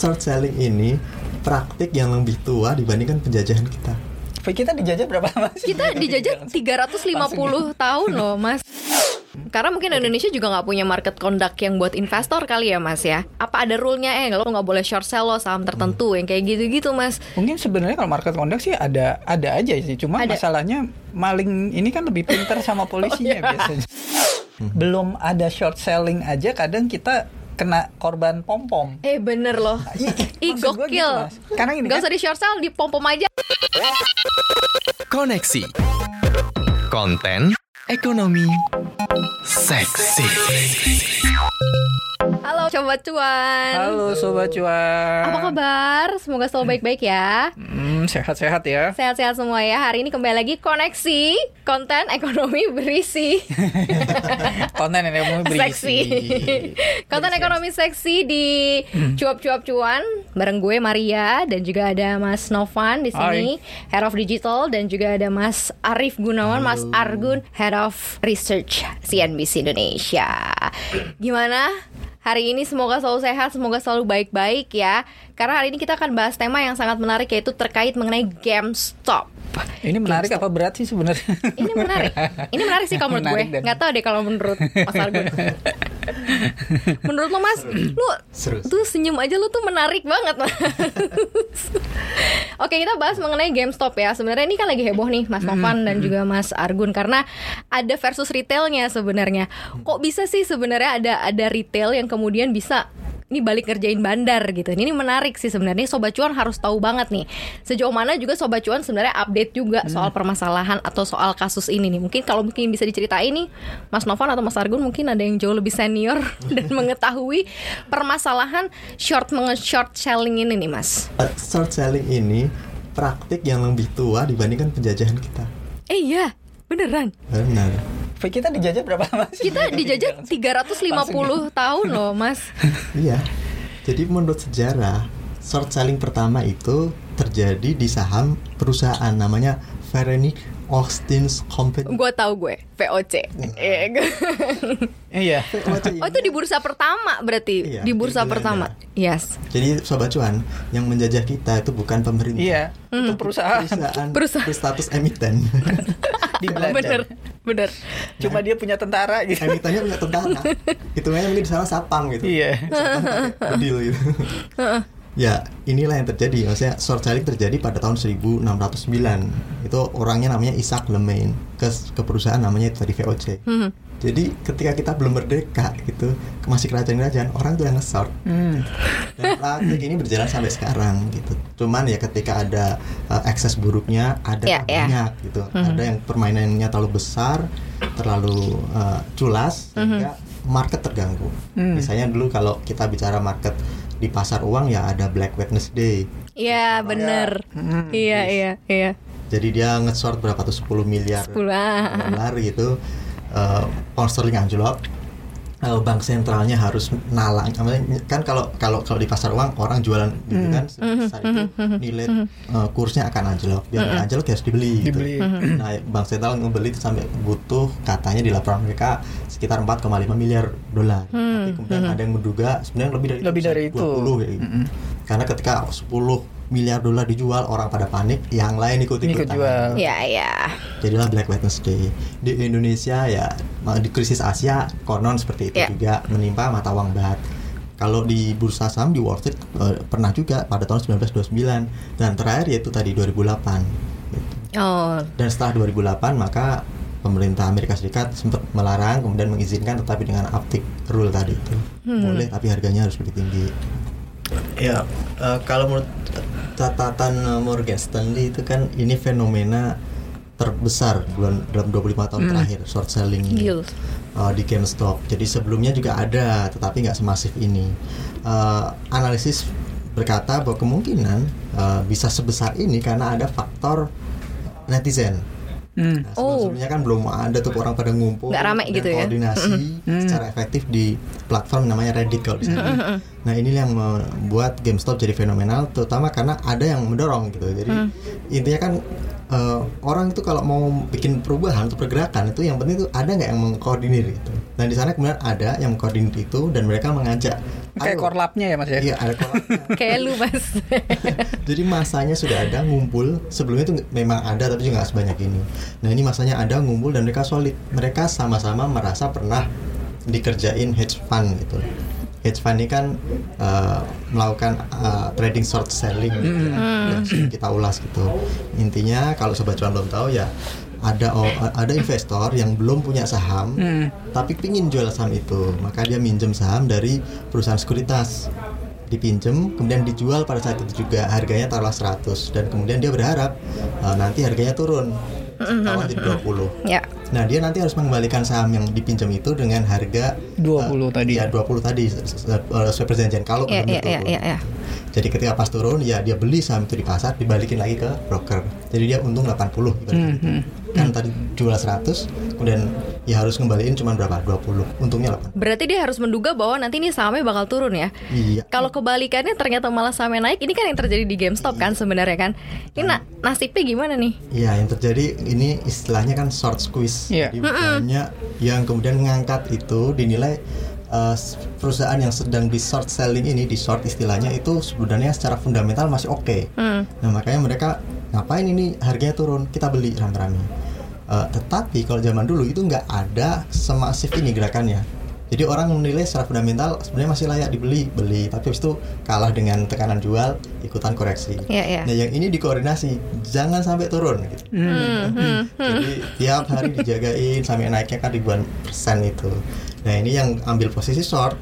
short selling ini praktik yang lebih tua dibandingkan penjajahan kita. Kita dijajah berapa lama sih? Kita dijajah 350 tahun loh mas karena mungkin Indonesia juga nggak punya market conduct yang buat investor kali ya mas ya apa ada rule-nya eh lo nggak boleh short sell lo saham tertentu yang kayak gitu-gitu mas Mungkin sebenarnya kalau market conduct sih ada ada aja sih. Cuma Ada. masalahnya maling ini kan lebih pintar sama polisinya biasanya. Belum ada short selling aja kadang kita kena korban pom pom. eh bener loh. Ih Maksud gua gokil. gitu, Mas. Karena ini Gak kan usah di short sell di pom pom aja. Koneksi. Konten Ekonomi Seksi Coba Cuan Halo sobat cuan. Apa kabar? Semoga selalu baik-baik ya Hmm, sehat-sehat ya. Sehat-sehat semua ya Hari ini kembali lagi koneksi Konten ekonomi berisi Konten yang mau berisi. Seksi Konten ekonomi seksi di Hmm. Cuap-cuap cuan Bareng gue Maria Dan juga ada Mas Novan di sini Head of Digital Dan juga ada Mas Arif Gunawan Mas Argun Head of Research CNBC Indonesia Gimana? Hari ini semoga selalu sehat, semoga selalu baik-baik ya. Karena hari ini kita akan bahas tema yang sangat menarik Yaitu terkait mengenai GameStop Ini menarik apa berat sih sebenarnya? ini menarik. Ini menarik sih kalau menurut Menarik gue. dan- Nggak tahu deh kalau menurut Mas Argun. menurut lo Mas, lu Seru. tuh senyum aja lu tuh menarik banget. Mas. Oke, kita bahas mengenai GameStop ya. Sebenarnya ini kan lagi heboh nih Mas Novan dan juga Mas Argun karena ada versus retailnya sebenarnya. Kok bisa sih sebenarnya ada ada retail yang kemudian bisa ini balik ngerjain bandar gitu. Ini menarik sih sebenarnya. Sobat cuan harus tahu banget nih. Sejauh mana juga sobat cuan sebenarnya update juga soal permasalahan atau soal kasus ini nih. Mungkin kalau mungkin bisa diceritain nih, Mas Novan atau Mas Argun mungkin ada yang jauh lebih senior dan mengetahui permasalahan short short selling ini nih, Mas. Uh, Short selling ini praktik yang lebih tua dibandingkan penjajahan kita. Eh iya, beneran. Benar. Kita dijajah berapa lama sih? Kita dijajah 350 tahun loh, Mas. Iya. Jadi menurut sejarah, short selling pertama itu terjadi di saham perusahaan namanya Veronic Austin's Company. Gua tahu gue, VOC. Eh, gue- Iya. Oh itu di bursa pertama berarti Iya, di bursa pertama. Yes. Jadi sobat cuan, yang menjajah kita itu bukan pemerintah. Iya. Hmm. Itu perusahaan Perusahaan, Perusahaan. berstatus emiten. di Belanda. Bener, bener. Cuma dia punya tentara gitu. Emitennya punya tentara. Hitungannya mungkin di sana sapam gitu. Iya. Sapam pakai bedil gitu. Ya, inilah yang terjadi. Maksudnya short selling terjadi pada tahun 1609. Itu orangnya namanya Isaac Lemaine ke, ke perusahaan namanya itu tadi VOC. Hmm. Jadi ketika kita belum merdeka gitu, masih kerajaan-kerajaan, orang tuh yang nge-short. Hmm. Dan praktik ini berjalan sampai sekarang gitu. Cuman ya ketika ada uh, ekses buruknya ada Ya, ya. banyak gitu. Ada yang permainannya terlalu besar, terlalu uh, culas sehingga market terganggu. Hmm. Misalnya dulu kalau kita bicara market di pasar uang ya ada Black Wednesday. Iya, bener. Hmm. Iya, iya, iya. Jadi dia nge-short berapa tuh 10 miliar 10 ah. dolar gitu. Uh, pound sterling anjlok. Uh, bank sentralnya harus nalang. Kan kalau kalau kalau di pasar uang orang jualan gitu kan saat itu nilai uh, kursnya akan anjlok. Biar nggak anjlok ya harus dibeli, gitu. Dibeli. nah bank sentral ngebeli sampai butuh katanya di laporan mereka sekitar 4,5 miliar dolar. Tapi kemudian ada yang menduga sebenarnya lebih dari Lebih dari itu. 20 kayak gitu. karena ketika 10 miliar dolar dijual orang pada panik yang lain ikut Ikut jual. Iya, iya. jadilah Black Wednesday di Indonesia ya di krisis Asia konon seperti itu Ya. juga menimpa mata uang baht kalau di bursa saham di Wall Street eh, pernah juga pada tahun 1929 dan terakhir yaitu tadi 2008 gitu. Oh, dan setelah 2008 maka pemerintah Amerika Serikat sempat melarang kemudian mengizinkan tetapi dengan uptick rule tadi itu boleh tapi harganya harus lebih tinggi ya eh, kalau menurut catatan eh, Morgan Stanley itu kan ini fenomena terbesar bulan dalam 25 tahun terakhir short selling ini uh, di GameStop. Jadi sebelumnya juga ada, tetapi nggak semasif ini. Uh, analisis berkata bahwa kemungkinan uh, bisa sebesar ini karena ada faktor netizen. Hmm. Nah, Oh. sebelumnya kan belum ada tuh orang pada ngumpul Nggak rame dan gitu ya? koordinasi secara efektif di platform namanya Reddit kalau di sana. Nah ini yang membuat GameStop jadi fenomenal, terutama karena ada yang mendorong gitu. Jadi intinya kan eh, orang itu kalau mau bikin perubahan atau pergerakan itu yang penting itu ada nggak yang mengkoordinir gitu. Dan di sana kemudian ada yang mengkoordinir itu dan mereka mengajak kayak Ayo. korlapnya ya mas ya Iya ada korlapnya. Kayak lu mas. Jadi masanya sudah ada ngumpul sebelumnya itu memang ada tapi juga nggak sebanyak ini. Nah ini masanya ada ngumpul dan mereka solid. Mereka sama-sama merasa pernah dikerjain hedge fund gitu. Hedge fund ini kan uh, melakukan uh, trading short selling gitu ya. yang sering kita ulas gitu. Intinya kalau sobat cuan belum tahu ya ada ada investor yang belum punya saham tapi pingin jual saham itu maka dia minjem saham dari perusahaan sekuritas dipinjem kemudian dijual pada saat itu juga harganya taruhlah 100 dan kemudian dia berharap uh, nanti harganya turun taruhlah jadi 20 ya. nah dia nanti harus mengembalikan saham yang dipinjam itu dengan harga 20 tadi. ya 20 tadi uh, sesuai perjanjian kalau Ya, ya, ya, 20. ya, ya. jadi ketika pas turun ya dia beli saham itu di pasar dibalikin lagi ke broker jadi dia untung 80 ibarat Hmm, gitu. Kan tadi jual 100 kemudian ya harus ngembaliin cuma berapa 20 untungnya 8 Berarti dia harus menduga bahwa nanti ini sahamnya bakal turun ya. iya Kalau kebalikannya ternyata malah sahamnya naik, ini kan yang terjadi di GameStop kan sebenarnya kan. Ini na- nasibnya gimana nih? Iya, yang terjadi ini istilahnya kan short squeeze. Iya. Jadi banyak yang kemudian mengangkat itu dinilai uh, perusahaan yang sedang di short selling ini di short istilahnya itu sebenarnya secara fundamental masih oke. Hmm. Nah makanya mereka ngapain ini harganya turun kita beli rame-rame. Uh, tetapi kalau zaman dulu itu nggak ada semasif ini gerakannya. Jadi orang menilai secara fundamental sebenarnya masih layak dibeli, beli. Tapi habis itu kalah dengan tekanan jual, ikutan koreksi. Iya, iya. Nah yang ini dikoordinasi, jangan sampai turun. Gitu. Hmm, Jadi tiap hari dijagain sampai naiknya kan ribuan persen itu. Nah ini yang ambil posisi short,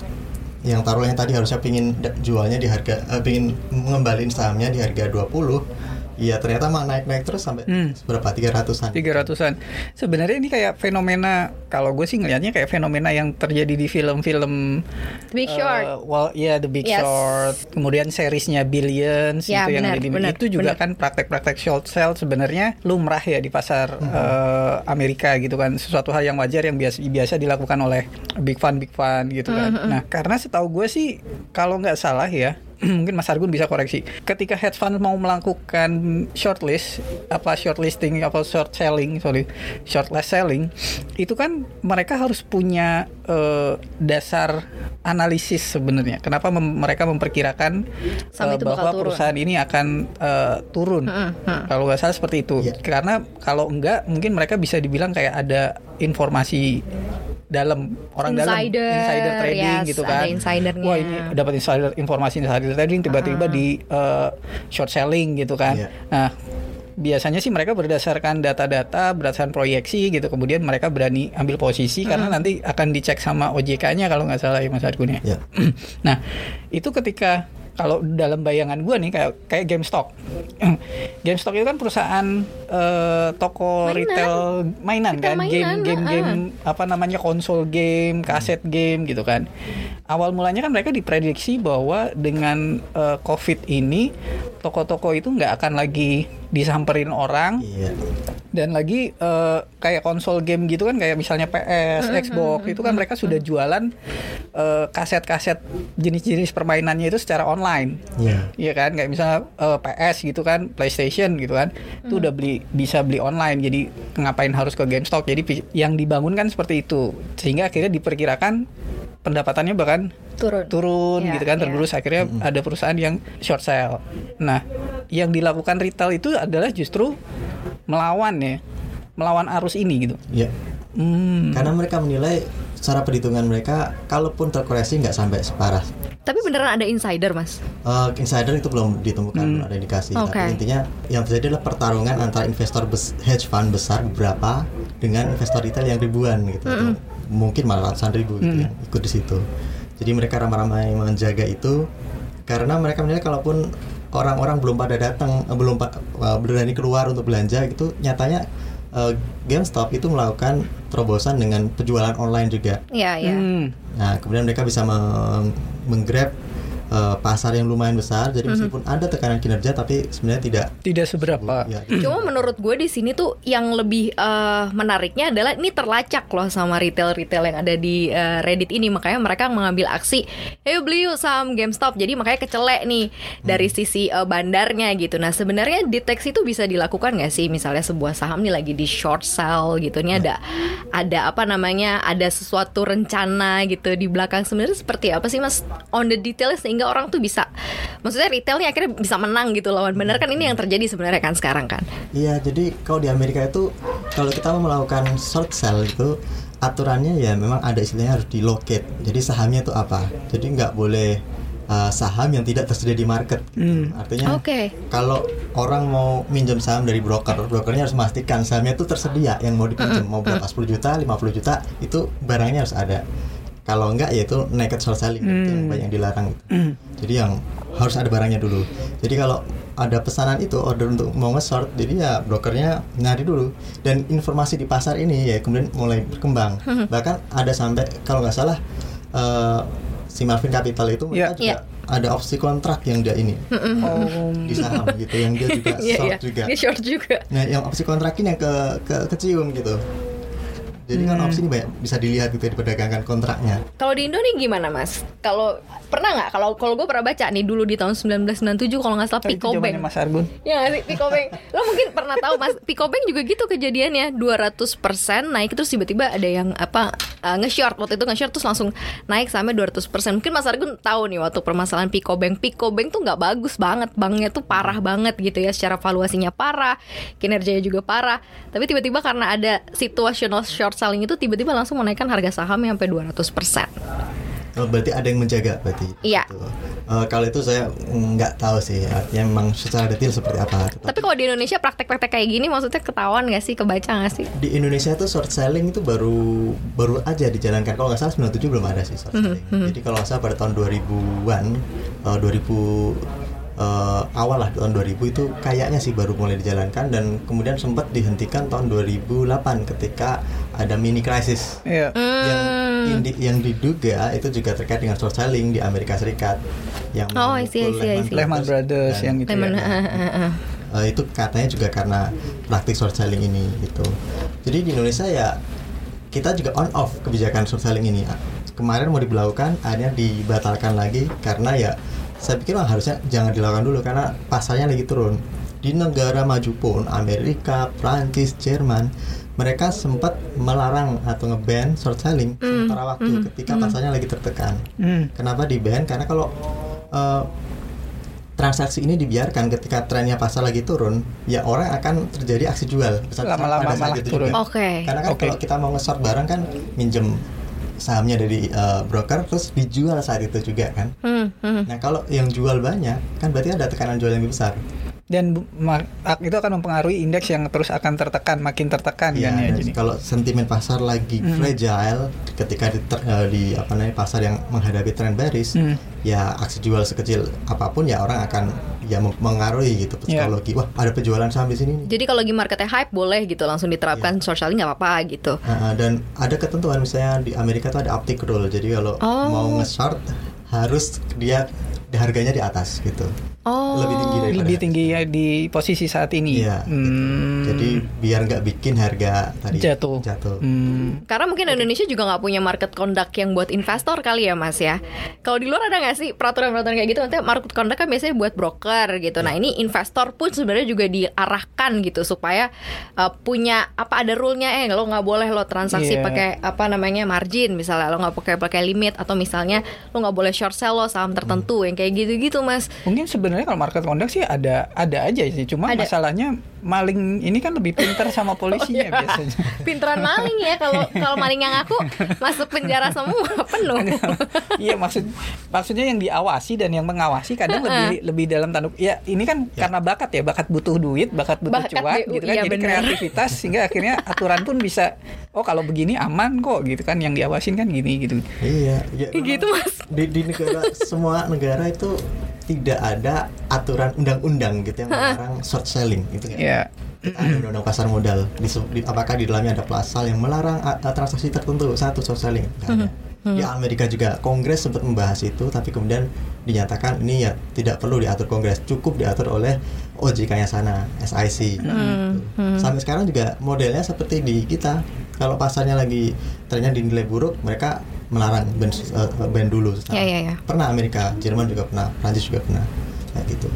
yang taruhnya tadi harusnya pingin jualnya di harga, eh, pingin mengembaliin sahamnya di harga 20 Iya ternyata mah naik-naik terus sampai Hmm. berapa 300-an. 300-an. Sebenarnya ini kayak fenomena kalau gue sih ngelihatnya kayak fenomena yang terjadi di film-film Big Short. Uh, well, ya The Big Yes. Short. Kemudian seriesnya Billions Ya, itu yang benar, ada di benar, itu juga benar. kan praktek-praktek short sell sebenarnya lumrah ya di pasar uh, Amerika gitu kan. Sesuatu hal yang wajar yang biasa biasa dilakukan oleh big fund big fund gitu kan. Nah, karena setahu gue sih kalau nggak salah ya mungkin Mas Argun bisa koreksi. Ketika hedge fund mau melakukan shortlist, apa shortlisting, apa short selling, sorry, shortlist selling, itu kan mereka harus punya eh, dasar analisis sebenarnya. Kenapa mem- mereka memperkirakan bakal bahwa turun. perusahaan ini akan eh, turun? Kalau nggak salah seperti itu. Iya. Karena kalau enggak, mungkin mereka bisa dibilang kayak ada informasi dalam orang dalam Insider, insider trading yes, gitu ada kan. insidernya. Wah ini dapat insider informasi insider trading tiba-tiba di uh, short selling gitu kan. Iya. Nah, biasanya sih mereka berdasarkan data-data, berdasarkan proyeksi gitu. Kemudian mereka berani ambil posisi karena nanti akan dicek sama OJK-nya kalau nggak salah ya Mas Argun ya. Ya. nah, itu ketika kalau dalam bayangan gue nih kayak kayak GameStop. GameStop itu kan perusahaan eh, toko Mainan. retail mainan Retail kan, mainan, game game ah. game apa namanya konsol game, kaset game gitu kan. Awal mulanya kan mereka diprediksi bahwa dengan eh, COVID ini toko-toko itu nggak akan lagi disamperin orang Iya. dan lagi eh, kayak konsol game gitu kan kayak misalnya PS, Xbox itu kan mereka sudah jualan kaset-kaset jenis-jenis permainannya itu secara online. Iya. Iya kan, kayak misalnya eh, PS gitu kan, PlayStation gitu kan, itu udah beli bisa beli online. Jadi ngapain harus ke GameStop? Jadi yang dibangun kan seperti itu, sehingga akhirnya diperkirakan pendapatannya bahkan Turun. turun Ya, gitu kan ya. tergerus akhirnya ada perusahaan yang short sell. Nah, yang dilakukan retail itu adalah justru melawan ya, melawan arus ini gitu. Iya. Hmm. Karena mereka menilai secara perhitungan mereka kalaupun terkoreksi nggak sampai separah Tapi beneran ada insider, Mas. Uh, insider itu belum ditemukan, Hmm. belum ada indikasi. Oke. Tapi intinya yang terjadi adalah pertarungan antara investor bes- hedge fund besar beberapa dengan investor retail yang ribuan gitu. Atau Mungkin malah ratusan ribu gitu yang ikut di situ. Jadi mereka ramai-ramai menjaga itu karena mereka menilai kalaupun orang-orang belum pada datang, eh, belum eh, berani keluar untuk belanja gitu, nyatanya eh, GameStop itu melakukan terobosan dengan penjualan online juga. Iya, iya. Hmm. Nah, kemudian mereka bisa meng- menggrab uh, pasar yang lumayan besar. Jadi meskipun mm -hmm. ada tekanan kinerja, tapi sebenarnya tidak tidak seberapa. Ya, Cuma menurut gue di sini tuh yang lebih uh, menariknya adalah ini terlacak loh sama retail-retail yang ada di uh, Reddit ini, makanya mereka mengambil aksi, hey beli yuk saham GameStop. Jadi makanya kecelek nih hmm. dari sisi uh, bandarnya gitu. Nah sebenarnya deteksi itu bisa dilakukan nggak sih? Misalnya sebuah saham nih lagi di short sell gitu, ini ada ada apa namanya? Ada sesuatu rencana gitu di belakang sebenarnya seperti apa sih mas on the detail sehingga orang tuh bisa maksudnya retailnya akhirnya bisa menang gitu lawan benar kan? Ini yang terjadi sebenarnya kan sekarang kan? Iya jadi kalau di Amerika itu kalau kita mau melakukan short sell itu aturannya ya memang ada istilahnya harus di locate. Jadi sahamnya itu apa? Jadi nggak boleh uh, saham yang tidak tersedia di market. Hmm. Artinya okay. kalau orang mau minjem saham dari broker, brokernya harus memastikan sahamnya itu tersedia. Yang mau dipinjam mm -hmm. mau berapa? 10 juta, 50 juta itu barangnya harus ada kalau enggak ya itu naked short selling hmm. yang banyak dilarang hmm. jadi yang harus ada barangnya dulu jadi kalau ada pesanan itu order untuk mau nge-short jadi ya brokernya nyari dulu dan informasi di pasar ini ya kemudian mulai berkembang hmm. bahkan ada sampai kalau nggak salah uh, si Marvin Capital itu mereka yeah. juga yeah ada opsi kontrak yang dia ini oh. di saham gitu yang dia juga yeah, short yeah. juga. Dia short juga. Nah, yang opsi kontrak ini yang ke ke kecium gitu. Jadi kan hmm. kan opsi ini banyak bisa dilihat gitu ya, diperdagangkan kontraknya. Kalau di Indo nih gimana mas? Kalau pernah nggak? Kalau kalau gue pernah baca nih dulu di tahun 1997 kalau nggak salah Pico Bank. Mas Argun. Ya sih Pico Bank. Lo mungkin pernah tahu mas Pico Bank juga gitu kejadiannya 200% naik terus tiba-tiba ada yang apa uh, nge-short waktu itu nge-short terus langsung naik sampai 200%. Mungkin Mas Argun tahu nih waktu permasalahan Pico Bank. Pico Bank tuh nggak bagus banget, banknya tuh parah banget gitu ya secara valuasinya parah, kinerjanya juga parah. Tapi tiba-tiba karena ada situational short selling itu tiba-tiba langsung menaikkan harga sahamnya sampai 200 persen. Oh, berarti ada yang menjaga berarti. Iya. Gitu. Uh, kalau itu saya nggak tahu sih, artinya memang secara detail seperti apa. Tetapi, Tapi kalau di Indonesia praktek-praktek kayak gini, maksudnya ketahuan nggak sih, kebaca nggak sih? Di Indonesia tuh short selling itu baru baru aja dijalankan. Kalau nggak salah 97 belum ada sih short mhm, selling. Mm -hmm. Jadi kalau nggak salah pada tahun 2000-an, uh, 2000 uh, awal lah tahun 2000 itu kayaknya sih baru mulai dijalankan dan kemudian sempat dihentikan tahun 2008 ketika ada mini krisis yeah. yang hmm. indi, yang diduga itu juga terkait dengan short selling di Amerika Serikat yang oh, I see, I see, I see. Lehman Brothers yang itu Lehman, ya. uh, itu katanya juga karena praktik short selling ini gitu jadi di Indonesia ya kita juga on off kebijakan short selling ini kemarin mau diberlakukan akhirnya dibatalkan lagi karena ya saya pikir harusnya jangan dilakukan dulu karena pasarnya lagi turun di negara maju pun Amerika, Prancis, Jerman mereka sempat melarang atau ngeban short selling mm. sementara waktu mm. ketika mm. pasarnya lagi tertekan. Mm. Kenapa di ban? Karena kalau uh, transaksi ini dibiarkan ketika trennya pasar lagi turun, ya orang akan terjadi aksi jual. Lama-lama malah turun. Oke. Okay. Karena kan okay. kalau kita mau nge-short barang kan minjem sahamnya dari uh, broker terus dijual saat itu juga kan. Hmm, hmm. Nah kalau yang jual banyak kan berarti ada tekanan jual yang lebih besar dan itu akan mempengaruhi indeks yang terus akan tertekan makin tertekan ya, kan ya jadi kalau sentimen pasar lagi hmm. fragile ketika di, uh, di apa namanya pasar yang menghadapi tren bearish hmm. ya aksi jual sekecil apa pun ya orang akan ya mengaruhi gitu ya. psikologi yeah. wah ada penjualan saham di sini jadi kalau lagi marketnya hype boleh gitu langsung diterapkan yeah. selling nggak apa-apa gitu uh, dan ada ketentuan misalnya di Amerika tuh ada optic rule jadi kalau oh. mau nge-short harus dia harganya di atas gitu Oh, lebih tinggi daripada lebih tinggi ya di posisi saat ini. Iya. Hmm. Jadi biar nggak bikin harga tadi jatuh. Jatuh. Hmm. Karena mungkin Indonesia juga nggak punya market conduct yang buat investor kali ya Mas ya. Kalau di luar ada nggak sih peraturan-peraturan kayak gitu? Nanti market conduct kan biasanya buat broker gitu. Nah iya. ini investor pun sebenarnya juga diarahkan gitu supaya uh, punya apa ada rule-nya eh lo nggak boleh lo transaksi yeah. pakai apa namanya margin misalnya lo nggak pakai pakai limit atau misalnya lo nggak boleh short sell lo saham tertentu hmm. yang kayak gitu-gitu Mas. Mungkin sebenarnya sebenarnya kalau market conduct sih ada ada aja sih. Cuma ada. masalahnya maling ini kan lebih pintar sama polisinya oh, iya. biasanya. Pinteran maling ya kalau kalau maling yang aku masuk penjara semua penuh. Iya maksud maksudnya yang diawasi dan yang mengawasi kadang lebih lebih dalam tanduk ya ini kan ya. karena bakat ya bakat butuh duit bakat butuh bakat cuan gitu kan. iya, jadi bener. kreativitas sehingga akhirnya aturan pun bisa oh kalau begini aman kok gitu kan yang diawasin kan gini gitu. Iya ya, gitu mas. Di, di negara semua negara itu tidak ada aturan undang-undang gitu yang melarang short selling gitu kan. Yeah. Ada undang-undang pasar modal. Di, di, apakah di dalamnya ada pasal yang melarang a, a, transaksi tertentu satu short selling? Di Amerika juga Kongres sempat membahas itu, tapi kemudian dinyatakan ini ya tidak perlu diatur Kongres, cukup diatur oleh OJK-nya sana, SIC. Hmm, hmm. Sampai sekarang juga modelnya seperti di kita. Kalau pasarnya lagi trennya dinilai buruk, mereka melarang band, uh, band dulu. Ya, ya, ya. Pernah Amerika, Jerman juga pernah, Prancis juga pernah, kayak gitu.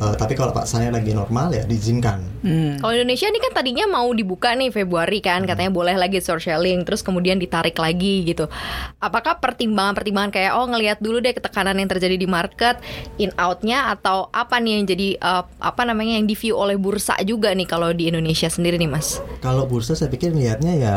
Uh, tapi kalau pasarnya lagi normal ya diizinkan. Hmm. Kalau Indonesia ini kan tadinya mau dibuka nih Februari kan, katanya boleh lagi short selling, terus kemudian ditarik lagi gitu. Apakah pertimbangan-pertimbangan kayak oh ngelihat dulu deh ketekanan yang terjadi di market, in outnya atau apa nih yang jadi uh, apa namanya yang di view oleh bursa juga nih kalau di Indonesia sendiri nih mas? Kalau bursa saya pikir lihatnya ya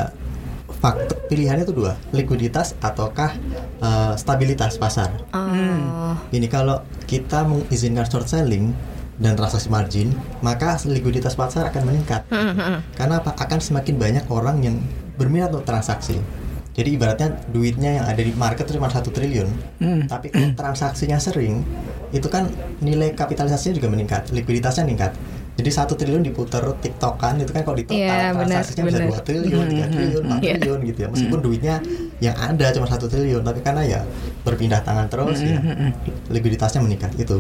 faktor pilihannya itu dua likuiditas ataukah uh, stabilitas pasar. Oh. Ini kalau kita mengizinkan short selling dan transaksi margin, maka likuiditas pasar akan meningkat. Karena apa? Akan semakin banyak orang yang berminat untuk transaksi. Jadi ibaratnya duitnya yang ada di market cuma satu triliun, hmm. tapi kalau transaksinya sering, itu kan nilai kapitalisasinya juga meningkat, likuiditasnya meningkat. Jadi satu triliun diputar tiktokan itu kan kalau di total yeah, transaksinya bener, bisa dua triliun, tiga hmm, triliun, empat yeah. triliun gitu ya. Meskipun hmm. duitnya yang ada cuma satu triliun, tapi karena ya berpindah tangan terus ya, likuiditasnya meningkat itu.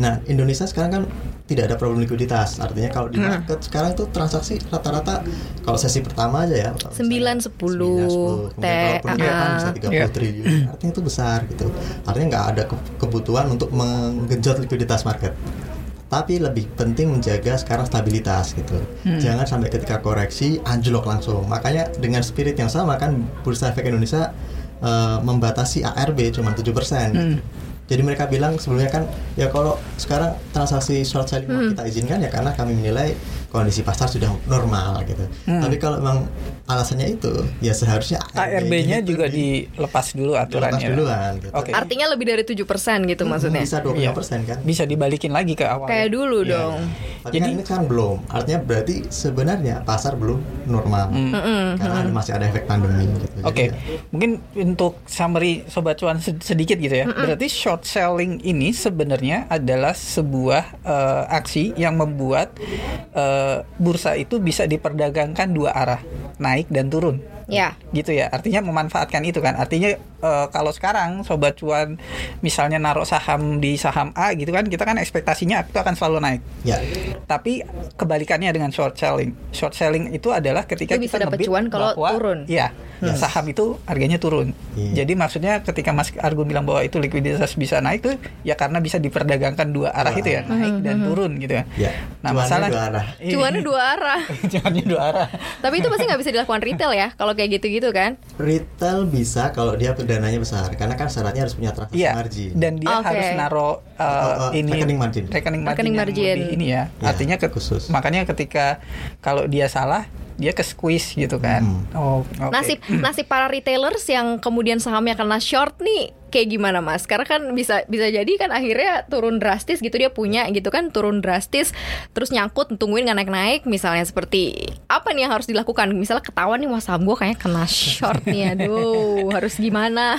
Nah, Indonesia sekarang kan tidak ada problem likuiditas. Artinya kalau di market hmm. sekarang itu transaksi rata-rata kalau sesi pertama aja ya 9 10 10 T kan bisa 30 yeah. triliun. Artinya itu besar gitu. Artinya nggak ada kebutuhan untuk menggenjot likuiditas market. Tapi lebih penting menjaga sekarang stabilitas gitu. Hmm. Jangan sampai ketika koreksi anjlok langsung. Makanya dengan spirit yang sama kan Bursa Efek Indonesia uh, membatasi ARB cuma 7%. Hmm. Jadi mereka bilang sebelumnya kan ya kalau sekarang transaksi short selling hmm. kita izinkan ya karena kami menilai kondisi pasar sudah normal gitu. Hmm. Tapi kalau memang alasannya itu ya seharusnya ARB-nya juga dilepas dulu aturannya. Dilepas duluan gitu. Okay. Artinya lebih dari tujuh persen gitu hmm, maksudnya. Bisa 25% iya. kan. Bisa dibalikin lagi ke awal. Kayak dulu ya. dong. Tapi Jadi kan ini kan belum. Artinya berarti sebenarnya pasar belum normal. Hmm karena hmm. masih ada efek pandemi gitu. Oke. Okay. Ya. Mungkin untuk summary sobat cuan sedikit gitu ya. Hmm. Berarti short selling ini sebenarnya adalah sebuah uh, aksi yang membuat uh, bursa itu bisa diperdagangkan dua arah, naik dan turun. Ya. Gitu ya. Artinya memanfaatkan itu kan. Artinya uh, kalau sekarang sobat cuan misalnya naruh saham di saham A gitu kan, kita kan ekspektasinya itu akan selalu naik. Ya. Tapi kebalikannya dengan short selling. Short selling itu adalah ketika itu bisa kita dapat cuan kalau bahwa, turun. Iya. Yes. Saham itu harganya turun. Yeah. Jadi maksudnya ketika Mas Argun bilang bahwa itu likuiditas bisa naik tuh ya karena bisa diperdagangkan dua arah itu ya, naik dan hmm, hmm, hmm. turun gitu ya. Yeah. Nah, Cuannya masalah dua arah. Cuannya dua arah. Cuannya dua arah. Tapi itu pasti nggak bisa dilakukan retail ya kalau kayak gitu-gitu kan? Retail bisa kalau dia dananya besar karena kan syaratnya harus punya transaksi yeah. margin. Dan dia okay. harus naruh uh, uh, ini rekening margin. Rekening margin. Rekening margin. ini ya. ya Artinya ke, khusus. Makanya ketika kalau dia salah dia ke squeeze gitu kan. Hmm. Oh, okay. Nasib nasib para retailers yang kemudian sahamnya kena short nih kayak gimana mas? Karena kan bisa bisa jadi kan akhirnya turun drastis gitu dia punya gitu kan turun drastis terus nyangkut tungguin nggak naik naik misalnya seperti apa nih yang harus dilakukan? Misalnya ketahuan nih mas saham gue kayaknya kena short nih aduh harus gimana?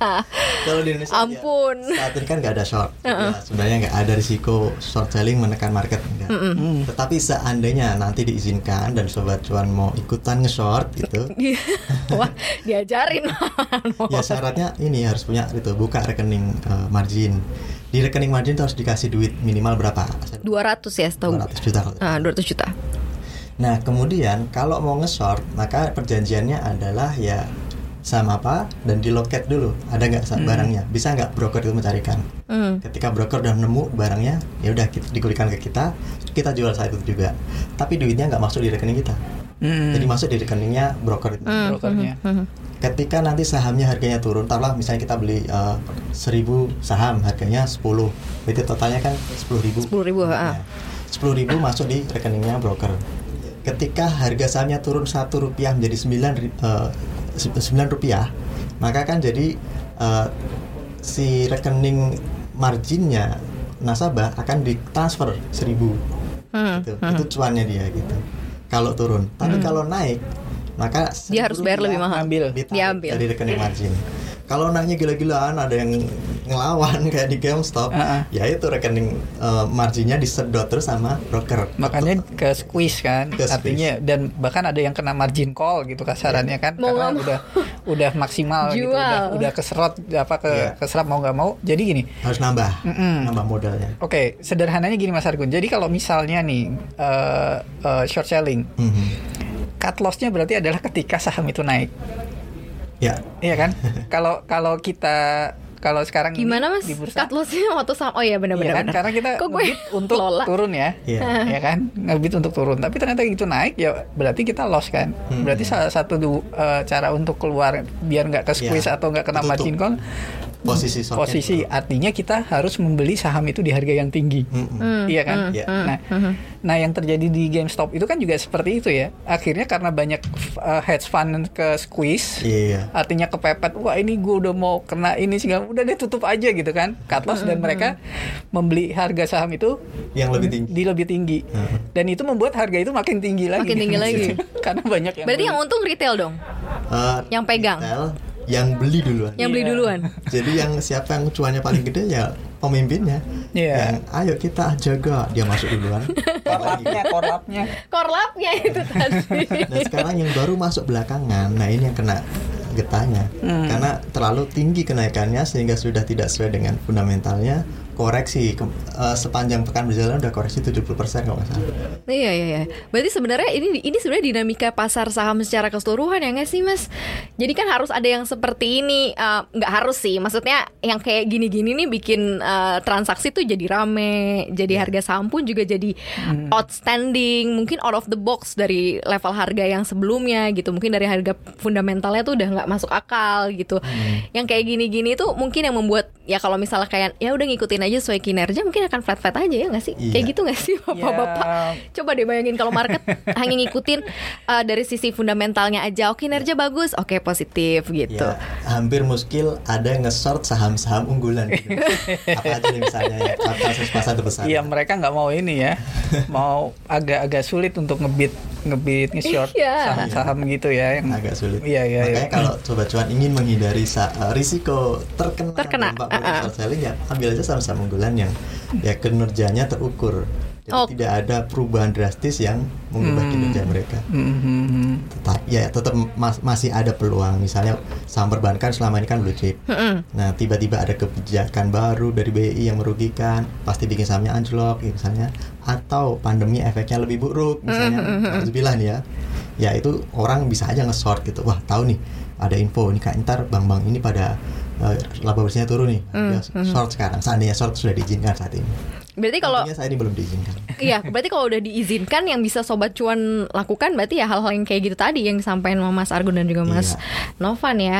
Kalau di Indonesia ampun ya, saat ini kan nggak ada short. Uh -uh. Ya, sebenarnya nggak ada risiko short selling menekan market enggak. Mm -mm. Tetapi seandainya nanti diizinkan dan sobat cuan mau ikutan nge-short gitu. Wah, diajarin. ya syaratnya ini harus punya itu buka rekening uh, margin. Di rekening margin itu harus dikasih duit minimal berapa? 200 ya setahu 200 juta ah, 200 juta. Nah kemudian kalau mau nge-short maka perjanjiannya adalah ya sama apa dan di loket dulu. Ada nggak hmm. barangnya? Bisa nggak broker itu mencarikan? Hmm. ketika broker udah nemu barangnya ya udah dikulikan ke kita kita jual saat itu juga. Tapi duitnya nggak masuk di rekening kita hmm. jadi masuk di rekeningnya broker itu hmm. brokernya hmm. hmm ketika nanti sahamnya harganya turun taruhlah misalnya kita beli uh, saham harganya 10 berarti totalnya kan 10 ribu 10 ribu ya. 10 ribu masuk di rekeningnya broker ketika harga sahamnya turun satu rupiah menjadi 9 uh, 9 rupiah maka kan jadi uh, si rekening marginnya nasabah akan ditransfer 1000 hmm, gitu. hmm. itu cuannya dia gitu kalau turun tapi hmm. kalau naik maka dia harus bayar lebih mahal ambil diambil dari rekening margin kalau naiknya gila-gilaan ada yang ngelawan kayak di GameStop, uh -uh. ya itu rekening uh, marginnya disedot terus sama broker. Makanya ke squeeze kan, ke artinya squeeze. dan bahkan ada yang kena margin call gitu kasarannya yeah. kan, mau karena udah udah maksimal gitu, udah, udah keserot apa ke yeah. keserap mau nggak mau. Jadi gini. Harus nambah, mm -mm. nambah modalnya. Oke, okay, sederhananya gini Mas Argun. Jadi kalau misalnya nih uh, uh, short selling, mm -hmm. cut lossnya berarti adalah ketika saham itu naik. Ya. Iya kan? Kalau kalau kita kalau sekarang gimana mas di bursa cut lossnya waktu sama oh iya benar-benar iya kan? karena kita Kok gue untuk lola? turun ya yeah. ya kan ngebit untuk turun tapi ternyata itu naik ya berarti kita loss kan hmm. berarti salah satu uh, cara untuk keluar biar nggak ke squeeze yeah. atau nggak kena margin call posisi posisi itu. artinya kita harus membeli saham itu di harga yang tinggi mm -hmm. iya kan mm -hmm. nah mm -hmm. nah yang terjadi di GameStop itu kan juga seperti itu ya akhirnya karena banyak uh, hedge fund ke squeeze yeah. artinya kepepet wah ini gue udah mau kena ini sih udah deh tutup aja gitu kan cut loss mm -hmm. dan mereka membeli harga saham itu yang lebih tinggi di lebih tinggi mm -hmm. dan itu membuat harga itu makin tinggi lagi makin tinggi lagi karena banyak yang berarti beli. yang untung retail dong uh, yang pegang retail yang beli duluan. Yang beli iya. duluan. Jadi yang siapa yang cuannya paling gede ya pemimpinnya. Yeah. Yang ayo kita jaga dia masuk duluan. korlapnya, korlapnya. Korlapnya itu tadi. Nah sekarang yang baru masuk belakangan, nah ini yang kena getahnya hmm. karena terlalu tinggi kenaikannya sehingga sudah tidak sesuai dengan fundamentalnya koreksi ke, uh, sepanjang pekan berjalan udah koreksi 70% kalau nggak salah. Iya iya iya. Berarti sebenarnya ini ini sebenarnya dinamika pasar saham secara keseluruhan ya nggak sih Mas? Jadi kan harus ada yang seperti ini uh, nggak harus sih. Maksudnya yang kayak gini-gini nih bikin uh, transaksi tuh jadi rame, jadi harga saham pun juga jadi hmm. outstanding, mungkin out of the box dari level harga yang sebelumnya gitu. Mungkin dari harga fundamentalnya tuh udah nggak masuk akal gitu. Hmm. Yang kayak gini-gini tuh mungkin yang membuat ya kalau misalnya kayak ya udah ngikutin aja sesuai kinerja mungkin akan flat flat aja ya nggak sih? Iya. Kayak gitu nggak sih bapak-bapak? Yeah. Coba deh bayangin kalau market hanya ngikutin uh, dari sisi fundamentalnya aja. Oh kinerja bagus, oke okay, positif gitu. Yeah. Hampir muskil ada yang nge-short saham-saham unggulan. Gitu. Apa aja nih misalnya ya pasar terbesar. Iya mereka nggak mau ini ya, mau agak-agak sulit untuk ngebit ngebit nge-short yeah. saham-saham gitu ya yang agak sulit. Iya iya. Makanya iya. kalau coba cuan ingin menghindari uh, risiko terkena, terkena. dampak uh -uh. short selling ya ambil aja saham-saham unggulan yang ya kinerjanya terukur jadi oh. tidak ada perubahan drastis yang mengubah hmm. kinerja mereka. Hmm. Tetap ya tetap mas, masih ada peluang. Misalnya saham perbankan selama ini kan blue chip. Hmm. Nah tiba-tiba ada kebijakan baru dari BI yang merugikan, pasti bikin sahamnya anjlok ya, misalnya. Atau pandemi efeknya lebih buruk misalnya. Hmm. Harus bilang ya. Ya itu orang bisa aja nge-short gitu. Wah tahu nih ada info ini kayak ntar bank-bank ini pada uh, laba bersihnya turun nih. Mm, ya, short sekarang. Seandainya short sudah diizinkan saat ini. Berarti kalau saya ini belum diizinkan. Iya, berarti kalau udah diizinkan yang bisa sobat cuan lakukan berarti ya hal-hal yang kayak gitu tadi yang disampaikan sama Mas Argun dan juga Mas iya. Novan ya.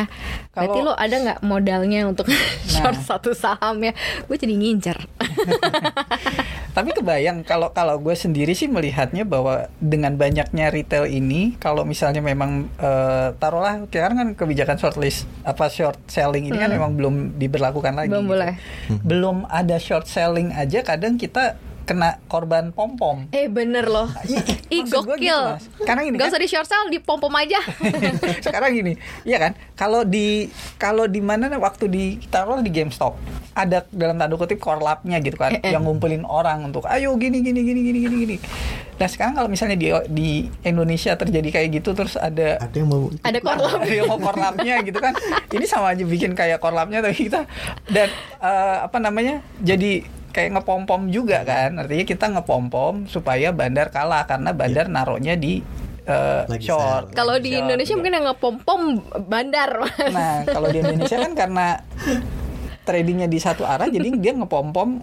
Berarti lo ada nggak modalnya untuk nah. short satu saham ya? Gue jadi ngincer. Tapi kebayang kalau kalau gue sendiri sih melihatnya bahwa dengan banyaknya retail ini, kalau misalnya memang uh, taruhlah sekarang kan kebijakan short list apa short selling ini kan hmm. kan memang belum diberlakukan lagi. Belum gitu. boleh. Belum ada short selling aja kadang kita kena korban pom pom. Eh bener loh. Ih gokil. Gitu, Karena ini Gak kan, usah di short sale, di pom pom aja. sekarang gini, iya kan? Kalau di kalau di mana waktu di taruh di GameStop ada dalam tanda kutip korlapnya gitu kan, eh, eh. yang ngumpulin orang untuk ayo gini gini gini gini gini gini. Nah sekarang kalau misalnya di di Indonesia terjadi kayak gitu terus ada ada yang mau ada korlap ada yang mau korlapnya gitu kan, ini sama aja bikin kayak korlapnya tapi kita dan uh, apa namanya jadi kayak ngepom-pom juga kan. Artinya kita ngepom-pom supaya bandar kalah karena bandar yeah. naruhnya di uh, short. Kalau di Indonesia juga. mungkin yang ngepom-pom bandar. Nah, kalau di Indonesia kan karena tradingnya di satu arah jadi dia ngepom-pom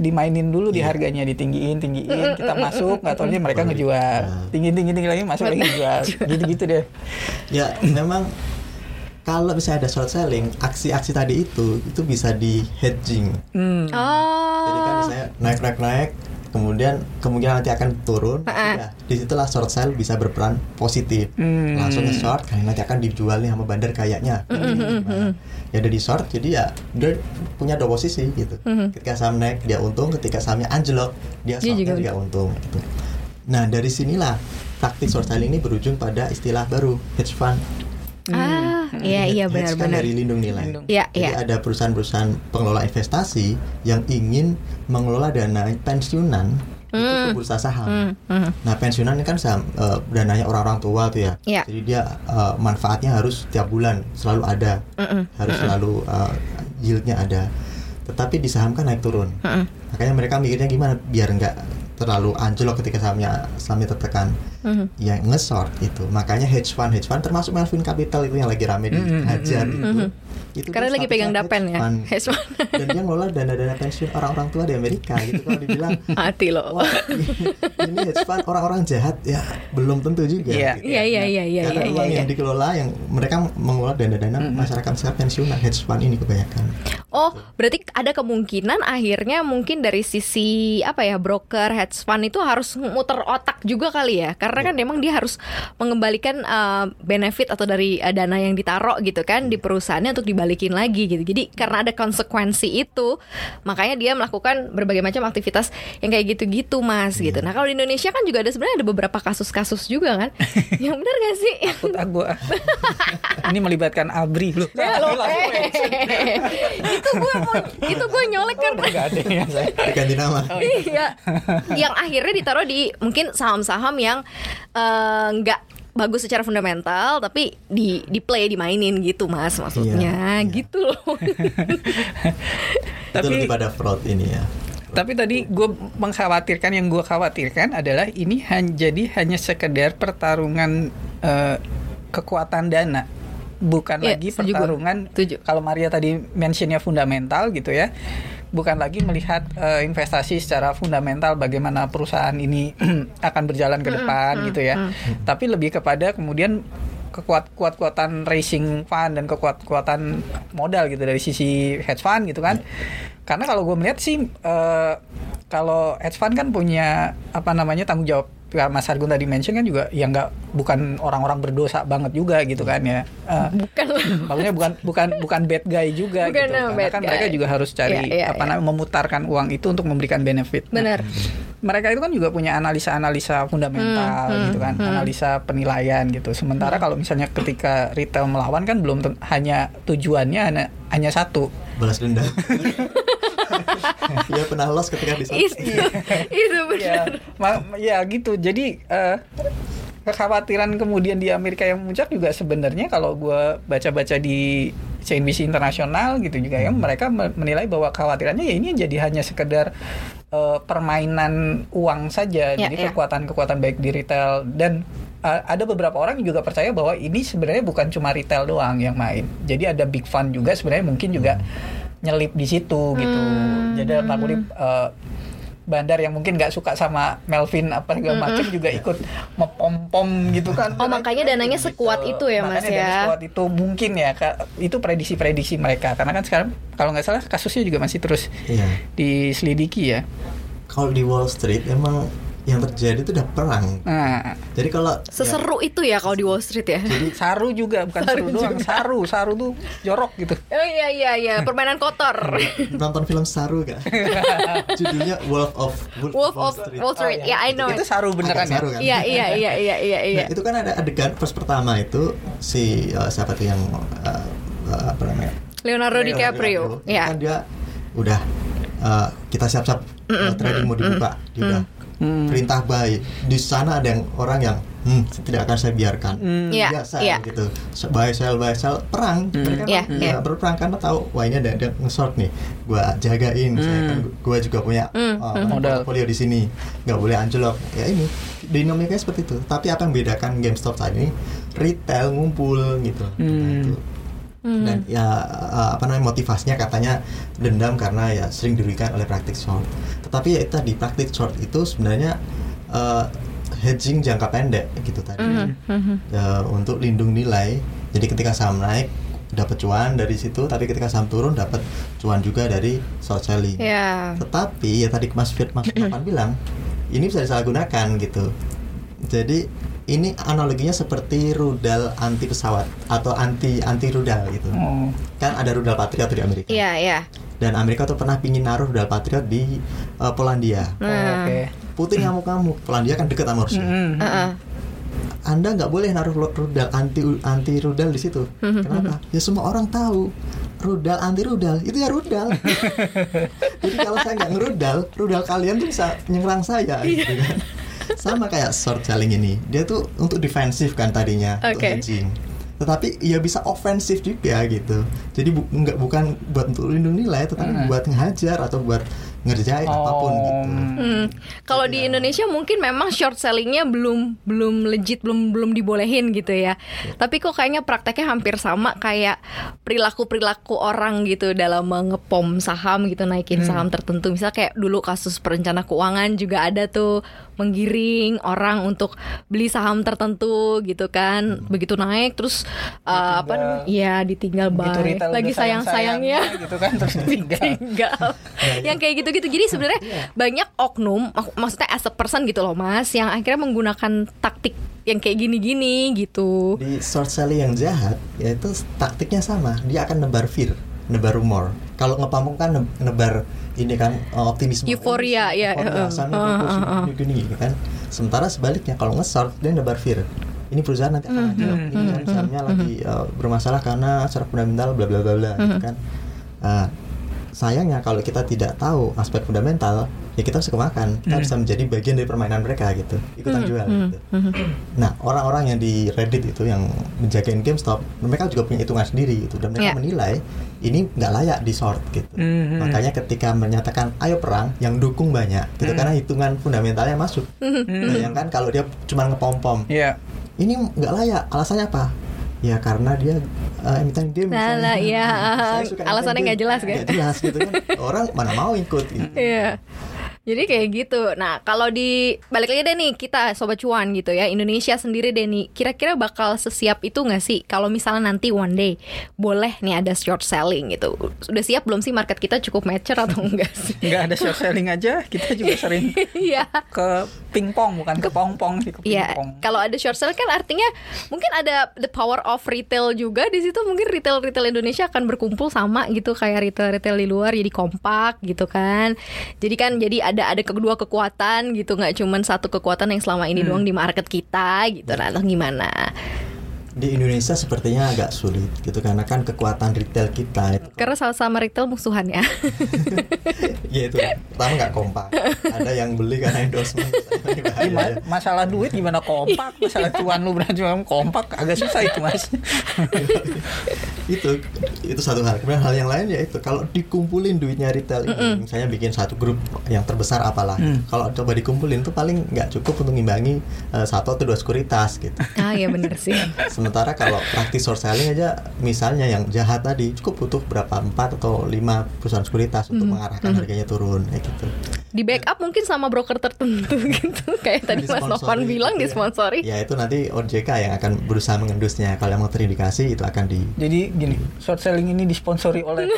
dimainin dulu di iya. harganya ditinggiin tinggiin kita masuk nggak tahu mereka ngejual nah. tinggi tinggi tinggi lagi masuk lagi jual gitu gitu deh ya memang kalau misalnya ada short selling, aksi-aksi tadi itu itu bisa di hedging. Hmm. Oh. Jadi kan misalnya naik naik naik, kemudian kemungkinan nanti akan turun. Ya, di situlah short sell bisa berperan positif. Hmm. Langsung ke short, karena nanti akan dijual nih sama bandar kayaknya. Mm -hmm. Ya udah di short, jadi ya dia punya dua posisi gitu. Mm -hmm. Ketika saham naik dia untung, ketika sahamnya anjlok dia shortnya juga, juga untung. Gitu. Nah dari sinilah taktik short selling ini berujung pada istilah baru hedge fund. Ah iya iya kan benar-benar. dari lindung nilai. Lindung. Iya Jadi iya. ada perusahaan-perusahaan pengelola investasi yang ingin mengelola dana pensiunan itu ke bursa saham. Hmm, hmm. Nah pensiunan ini kan saham, eh, dananya orang-orang tua tuh ya. Iya. Jadi dia eh, manfaatnya harus tiap bulan selalu ada, Mm-mm. harus selalu eh, yieldnya ada. Tetapi di saham kan naik turun. Mm-mm. Makanya mereka mikirnya gimana biar nggak terlalu anjlok ketika sahamnya sahamnya tertekan. Mhm. Yang nge-short itu. Makanya hedge fund hedge fund termasuk Melvin Capital itu yang lagi rame dihajar itu. Itu Mm-hmm. Karena tuh lagi pegang dapen ya. Hedge fund. Dan dia ngelola dana-dana pensiun orang-orang tua di Amerika gitu kalau dibilang Hati loh. Wah, ini hedge fund orang-orang jahat ya belum tentu juga. Iya. gitu. Iya iya iya iya Karena iya uang iya. yang dikelola yang mereka mengelola dana-dana masyarakat secara pensiunan hedge fund ini kebanyakan. Oh, berarti ada kemungkinan akhirnya mungkin dari sisi apa ya broker hedge fund itu harus muter otak juga kali ya, karena kan memang dia harus mengembalikan uh, benefit atau dari uh, dana yang ditaruh gitu kan di perusahaannya untuk dibalikin lagi gitu. Jadi karena ada konsekuensi itu, makanya dia melakukan berbagai macam aktivitas yang kayak gitu-gitu mas gitu. Nah kalau di Indonesia kan juga ada sebenarnya ada beberapa kasus-kasus juga kan, yang benar gak sih? Takut ah gua. Ini melibatkan Abri loh. Ya, loh, eh. itu gue mau itu gue nyolek kan Enggak ada ya saya. Diganti nama. iya yang akhirnya ditaruh di mungkin saham-saham yang eh, nggak bagus secara fundamental tapi di di play dimainin gitu mas maksudnya Iya, iya. gitu loh itu Tapi- lebih pada fraud ini ya. Tapi tadi gue mengkhawatirkan yang gue khawatirkan adalah ini han- jadi hanya sekedar pertarungan eh, kekuatan dana, bukan Iya, lagi pertarungan. Kalau Maria tadi mentionnya fundamental gitu ya, bukan lagi melihat eh, investasi secara fundamental bagaimana perusahaan ini akan berjalan ke depan gitu ya, tapi lebih kepada kemudian kekuat kuat-kuatan racing fund dan kekuat-kuatan modal gitu dari sisi hedge fund gitu kan. Karena kalau gue melihat sih eh, kalau hedge fund kan punya apa namanya tanggung jawab Mas Argun tadi mention kan juga ya nggak bukan orang-orang berdosa banget juga gitu kan ya. Eh, bukan maksudnya bukan bukan bukan bad guy juga Bukan gitu. Karena bad kan guy. mereka juga harus cari Iya, iya, apa iya. namanya memutarkan uang itu untuk memberikan benefit. Nah, benar mereka itu kan juga punya analisa-analisa fundamental Hmm, gitu kan, analisa penilaian gitu. Sementara kalau misalnya ketika retail melawan kan belum hanya tujuannya hanya, hanya satu. Balas dendam. Dia pernah loss ketika di itu itu Ya, benar ma- ya gitu. Jadi eh, kekhawatiran kemudian di Amerika yang muncak juga sebenarnya kalau gue baca-baca di CNBC internasional gitu juga ya mereka me- menilai bahwa kekhawatirannya ya ini jadi hanya sekedar eh, permainan uang saja. Ya, jadi ya. kekuatan-kekuatan baik di retail dan eh, ada beberapa orang yang juga percaya bahwa ini sebenarnya bukan cuma retail doang yang main. Jadi ada big fund juga sebenarnya mungkin juga nyelip di situ gitu. Jadi dalam tanda kutip, eh, bandar yang mungkin nggak suka sama Melvin apa segala macam juga ikut mempom-pom gitu kan. Oh, makanya dananya sekuat itu ya, Mas, Makanya ya? dana sekuat itu mungkin ya itu prediksi-prediksi mereka karena kan sekarang kalau nggak salah kasusnya juga masih terus Iya. diselidiki ya. Kalau di Wall Street emang yang terjadi itu udah perang. Nah, Jadi kalau seseru itu ya kalau di Wall Street ya jadi saru juga bukan Saru seru doang, juga. saru, saru tuh jorok gitu. oh iya iya iya permainan kotor nonton film Saru gak? Judulnya Wolf of Wolf, Wolf Wall of Street. Wall Street ya I know Itu it. saru beneran Agak ya. saru kan? iya iya iya iya iya iya Nah, itu kan ada adegan pas pertama itu si uh, siapa tuh yang uh, uh, apa namanya? Leonardo DiCaprio ya Kan dia udah uh, kita siap-siap uh, trading mau dibuka, dia udah Hmm. perintah buy. Di sana ada yang orang yang hmm, tidak akan saya biarkan. Iya, Biasa iya. gitu. Buy sell buy sell perang. Mereka Iya, kan, ya, berperang karena tahu wah ini ada ada nge-short nih. Gua jagain saya kan gua juga punya Hmm, uh, Modal. portfolio di sini. nggak boleh anjlok. Ya ini dinamikanya seperti itu. Tapi apa yang membedakan GameStop saat ini? Retail ngumpul gitu. Nah, Hmm. Dan ya uh, apa namanya motivasinya katanya dendam karena ya sering dirugikan oleh praktik short. Tetapi ya itu tadi praktik short itu sebenarnya uh, hedging jangka pendek gitu tadi Ya, untuk lindung nilai. Jadi ketika saham naik dapat cuan dari situ, tapi ketika saham turun dapat cuan juga dari short selling. ya Tetapi ya tadi Mas Fit Mas Topan bilang ini bisa disalahgunakan gitu. Jadi ini analoginya seperti rudal anti pesawat atau anti anti rudal gitu. Oh. Kan ada rudal Patriot di Amerika. iya iya Dan Amerika tuh pernah pingin naruh rudal Patriot di uh, Polandia. Oh, Nah. Oke. Putin ngamuk-ngamuk. Polandia kan dekat sama Rusia. Hmm. Heeh. anda nggak boleh naruh rudal anti anti rudal di situ kenapa ya semua orang tahu rudal anti rudal itu ya rudal jadi kalau saya nggak ngerudal rudal kalian tuh bisa nyerang saya gitu kan sama kayak short selling ini. Dia tuh untuk defensif kan tadinya untuk Oke. hedging tetapi ya bisa ofensif juga gitu. Jadi bu nggak bukan buat untuk lindung nilai tetapi buat ngehajar atau buat ngerjain apa pun gitu. Hmm, kalau di Indonesia mungkin memang short sellingnya belum belum legit belum belum dibolehin gitu ya. Tapi kok kayaknya prakteknya hampir sama kayak perilaku perilaku orang gitu dalam mengepom saham gitu naikin saham tertentu. Misal kayak dulu kasus perencana keuangan juga ada tuh menggiring orang untuk beli saham tertentu gitu kan. Begitu naik terus uh, apa namanya? Iya ditinggal retail Lagi sayang-sayangnya. gitu kan terus ditinggal. tinggal yang kayak gitu-gitu. Jadi sebenarnya banyak oknum mak- maksudnya as a person gitu loh mas yang akhirnya menggunakan taktik yang kayak gini-gini gitu. Di short selling yang jahat yaitu taktiknya sama. Dia akan nebar fear nebar rumor. Kalau ngepamung kan ne- nebar ini kan uh, optimisme. Euforia, ya, euforia, uh, sahamnya uh, bagus, uh, uh. gini, gini, gini, kan. Sementara sebaliknya kalau nge-short dia nebar fear. Ini perusahaan nanti akan anjlok ini perusahaan sahamnya lagi uh, bermasalah karena secara fundamental bla bla bla bla gitu kan. Uh, sayangnya kalau kita tidak tahu aspek fundamental ya kita bisa kemakan kita bisa menjadi bagian dari permainan mereka gitu ikutan jual gitu Nah, orang-orang yang di Reddit itu yang menjagain GameStop, mereka juga punya hitungan sendiri gitu dan mereka Ya. menilai ini nggak layak di short gitu. Mhm. Makanya ketika menyatakan ayo perang, yang dukung banyak gitu karena hitungan fundamentalnya masuk. Bayangkan kalau dia cuma ngepom-pom, Iya. ini nggak layak. Alasannya apa? Ya karena dia uh, emiten game. Nah, iya. Suka emiten Alasannya nggak jelas, kan? Nggak jelas gitu kan. Orang mana mau ikut gitu. Iya. Jadi kayak gitu. Nah, kalau di balik lagi deh nih kita sobat cuan gitu ya. Indonesia sendiri deh nih. Kira-kira bakal sesiap itu nggak sih kalau misalnya nanti one day boleh nih ada short selling gitu. Sudah siap belum sih market kita cukup mature atau enggak sih? Nggak ada short selling aja, kita juga sering Iya. ke pingpong bukan ke pongpong sih ke Iya, pingpong. kalau ada short sale kan artinya mungkin ada the power of retail juga di situ mungkin retail retail Indonesia akan berkumpul sama gitu kayak retail retail di luar jadi kompak gitu kan. Jadi kan jadi ada ada kedua kekuatan gitu nggak cuman satu kekuatan yang selama ini doang di market kita gitu. Nah, atau gimana? Di Indonesia sepertinya agak sulit gitu karena kan kekuatan retail kita itu Karena sama-sama retail musuhan ya. ya itu pertama nggak kompak ada yang beli karena endorsement ya. masalah duit gimana kompak masalah cuan lu berarti cuma kompak agak susah itu mas itu itu satu hal kemudian hal yang lain ya itu kalau dikumpulin duitnya retail ini misalnya bikin satu grup yang terbesar apalah Mm. kalau coba dikumpulin tuh paling nggak cukup untuk ngimbangi eh, satu atau dua sekuritas gitu ah ya bener sih. sementara kalau praktis short selling aja misalnya yang jahat tadi cukup butuh berapa? Empat atau lima perusahaan sekuritas untuk mengarahkan harganya turun kayak gitu. Di backup mungkin sama broker tertentu gitu. Kayak tadi Mas Novan bilang gitu ya. disponsori. ya itu nanti OJK yang akan berusaha mengendusnya. Kalau emang terindikasi itu akan di jadi gini short selling ini disponsori oleh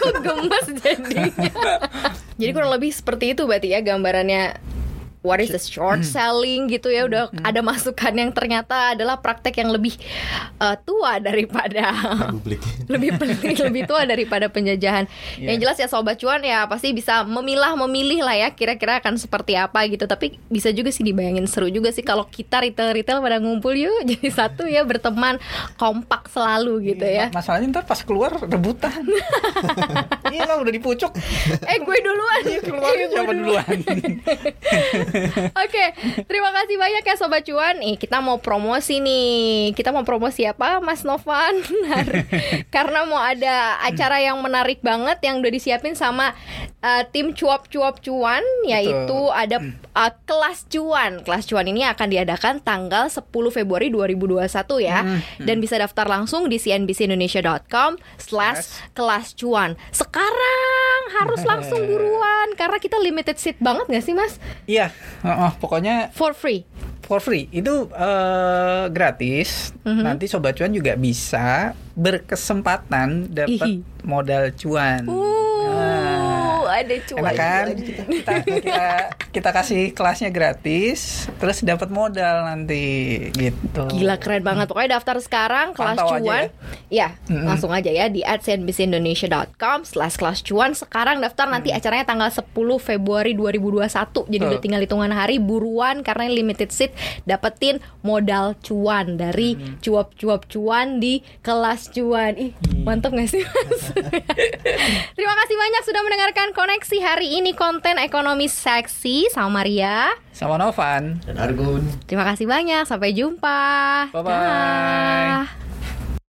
Kok gemes jadinya? Jadi kurang lebih seperti itu berarti ya gambarannya What is the short selling gitu ya Udah ada masukan yang ternyata adalah praktek yang lebih eh, tua daripada publik lebih penting lebih tua daripada penjajahan. Yang jelas ya sobat cuan ya pasti bisa memilah memilih lah ya kira-kira akan seperti apa gitu. Tapi bisa juga sih dibayangin seru juga sih kalau kita retail retail pada ngumpul yuk jadi satu ya berteman kompak selalu gitu ya. Ma- masalahnya ntar pas keluar rebutan iya lah udah dipucuk eh gue duluan. Iya, keluarnya Eh, gue siapa duluan Oke, terima kasih banyak ya Sobat Cuan. Nih, kita mau promosi nih. Kita mau promosi apa, Mas Novan? Karena mau ada acara yang menarik banget yang udah disiapin sama uh, tim cuap-cuap cuan, yaitu ada uh, kelas cuan. Kelas cuan ini akan diadakan tanggal 10 Februari 2021 ya. Dan bisa daftar langsung di cnbcindonesia.com slash kelas cuan. Sekarang harus langsung buruan karena kita limited seat banget gak sih Mas? iya heeh, pokoknya For free. for free. Itu eh, gratis. Mhm. nanti sobat cuan juga bisa berkesempatan dapat modal cuan. Uh, ada cuan. Enak kan? Kita, kita kita kasih kelasnya gratis, terus dapat modal nanti gitu. Gila keren banget. Pokoknya daftar sekarang kelas Pantau aja cuan. Ya, Mm-mm. langsung aja ya di @cnbcindonesia.com slash kelas cuan. Sekarang daftar nanti acaranya tanggal 10 Februari 2021. Jadi udah tinggal hitungan hari buruan karena limited seat dapetin modal cuan dari cuap-cuap cuan di kelas cuan. Ih, mantap gak sih Mas? Terima kasih banyak sudah mendengarkan koneksi hari ini konten ekonomi seksi sama Maria. Sama Novan. Dan Argun. Terima kasih banyak. Sampai jumpa. Bye-bye. Dah.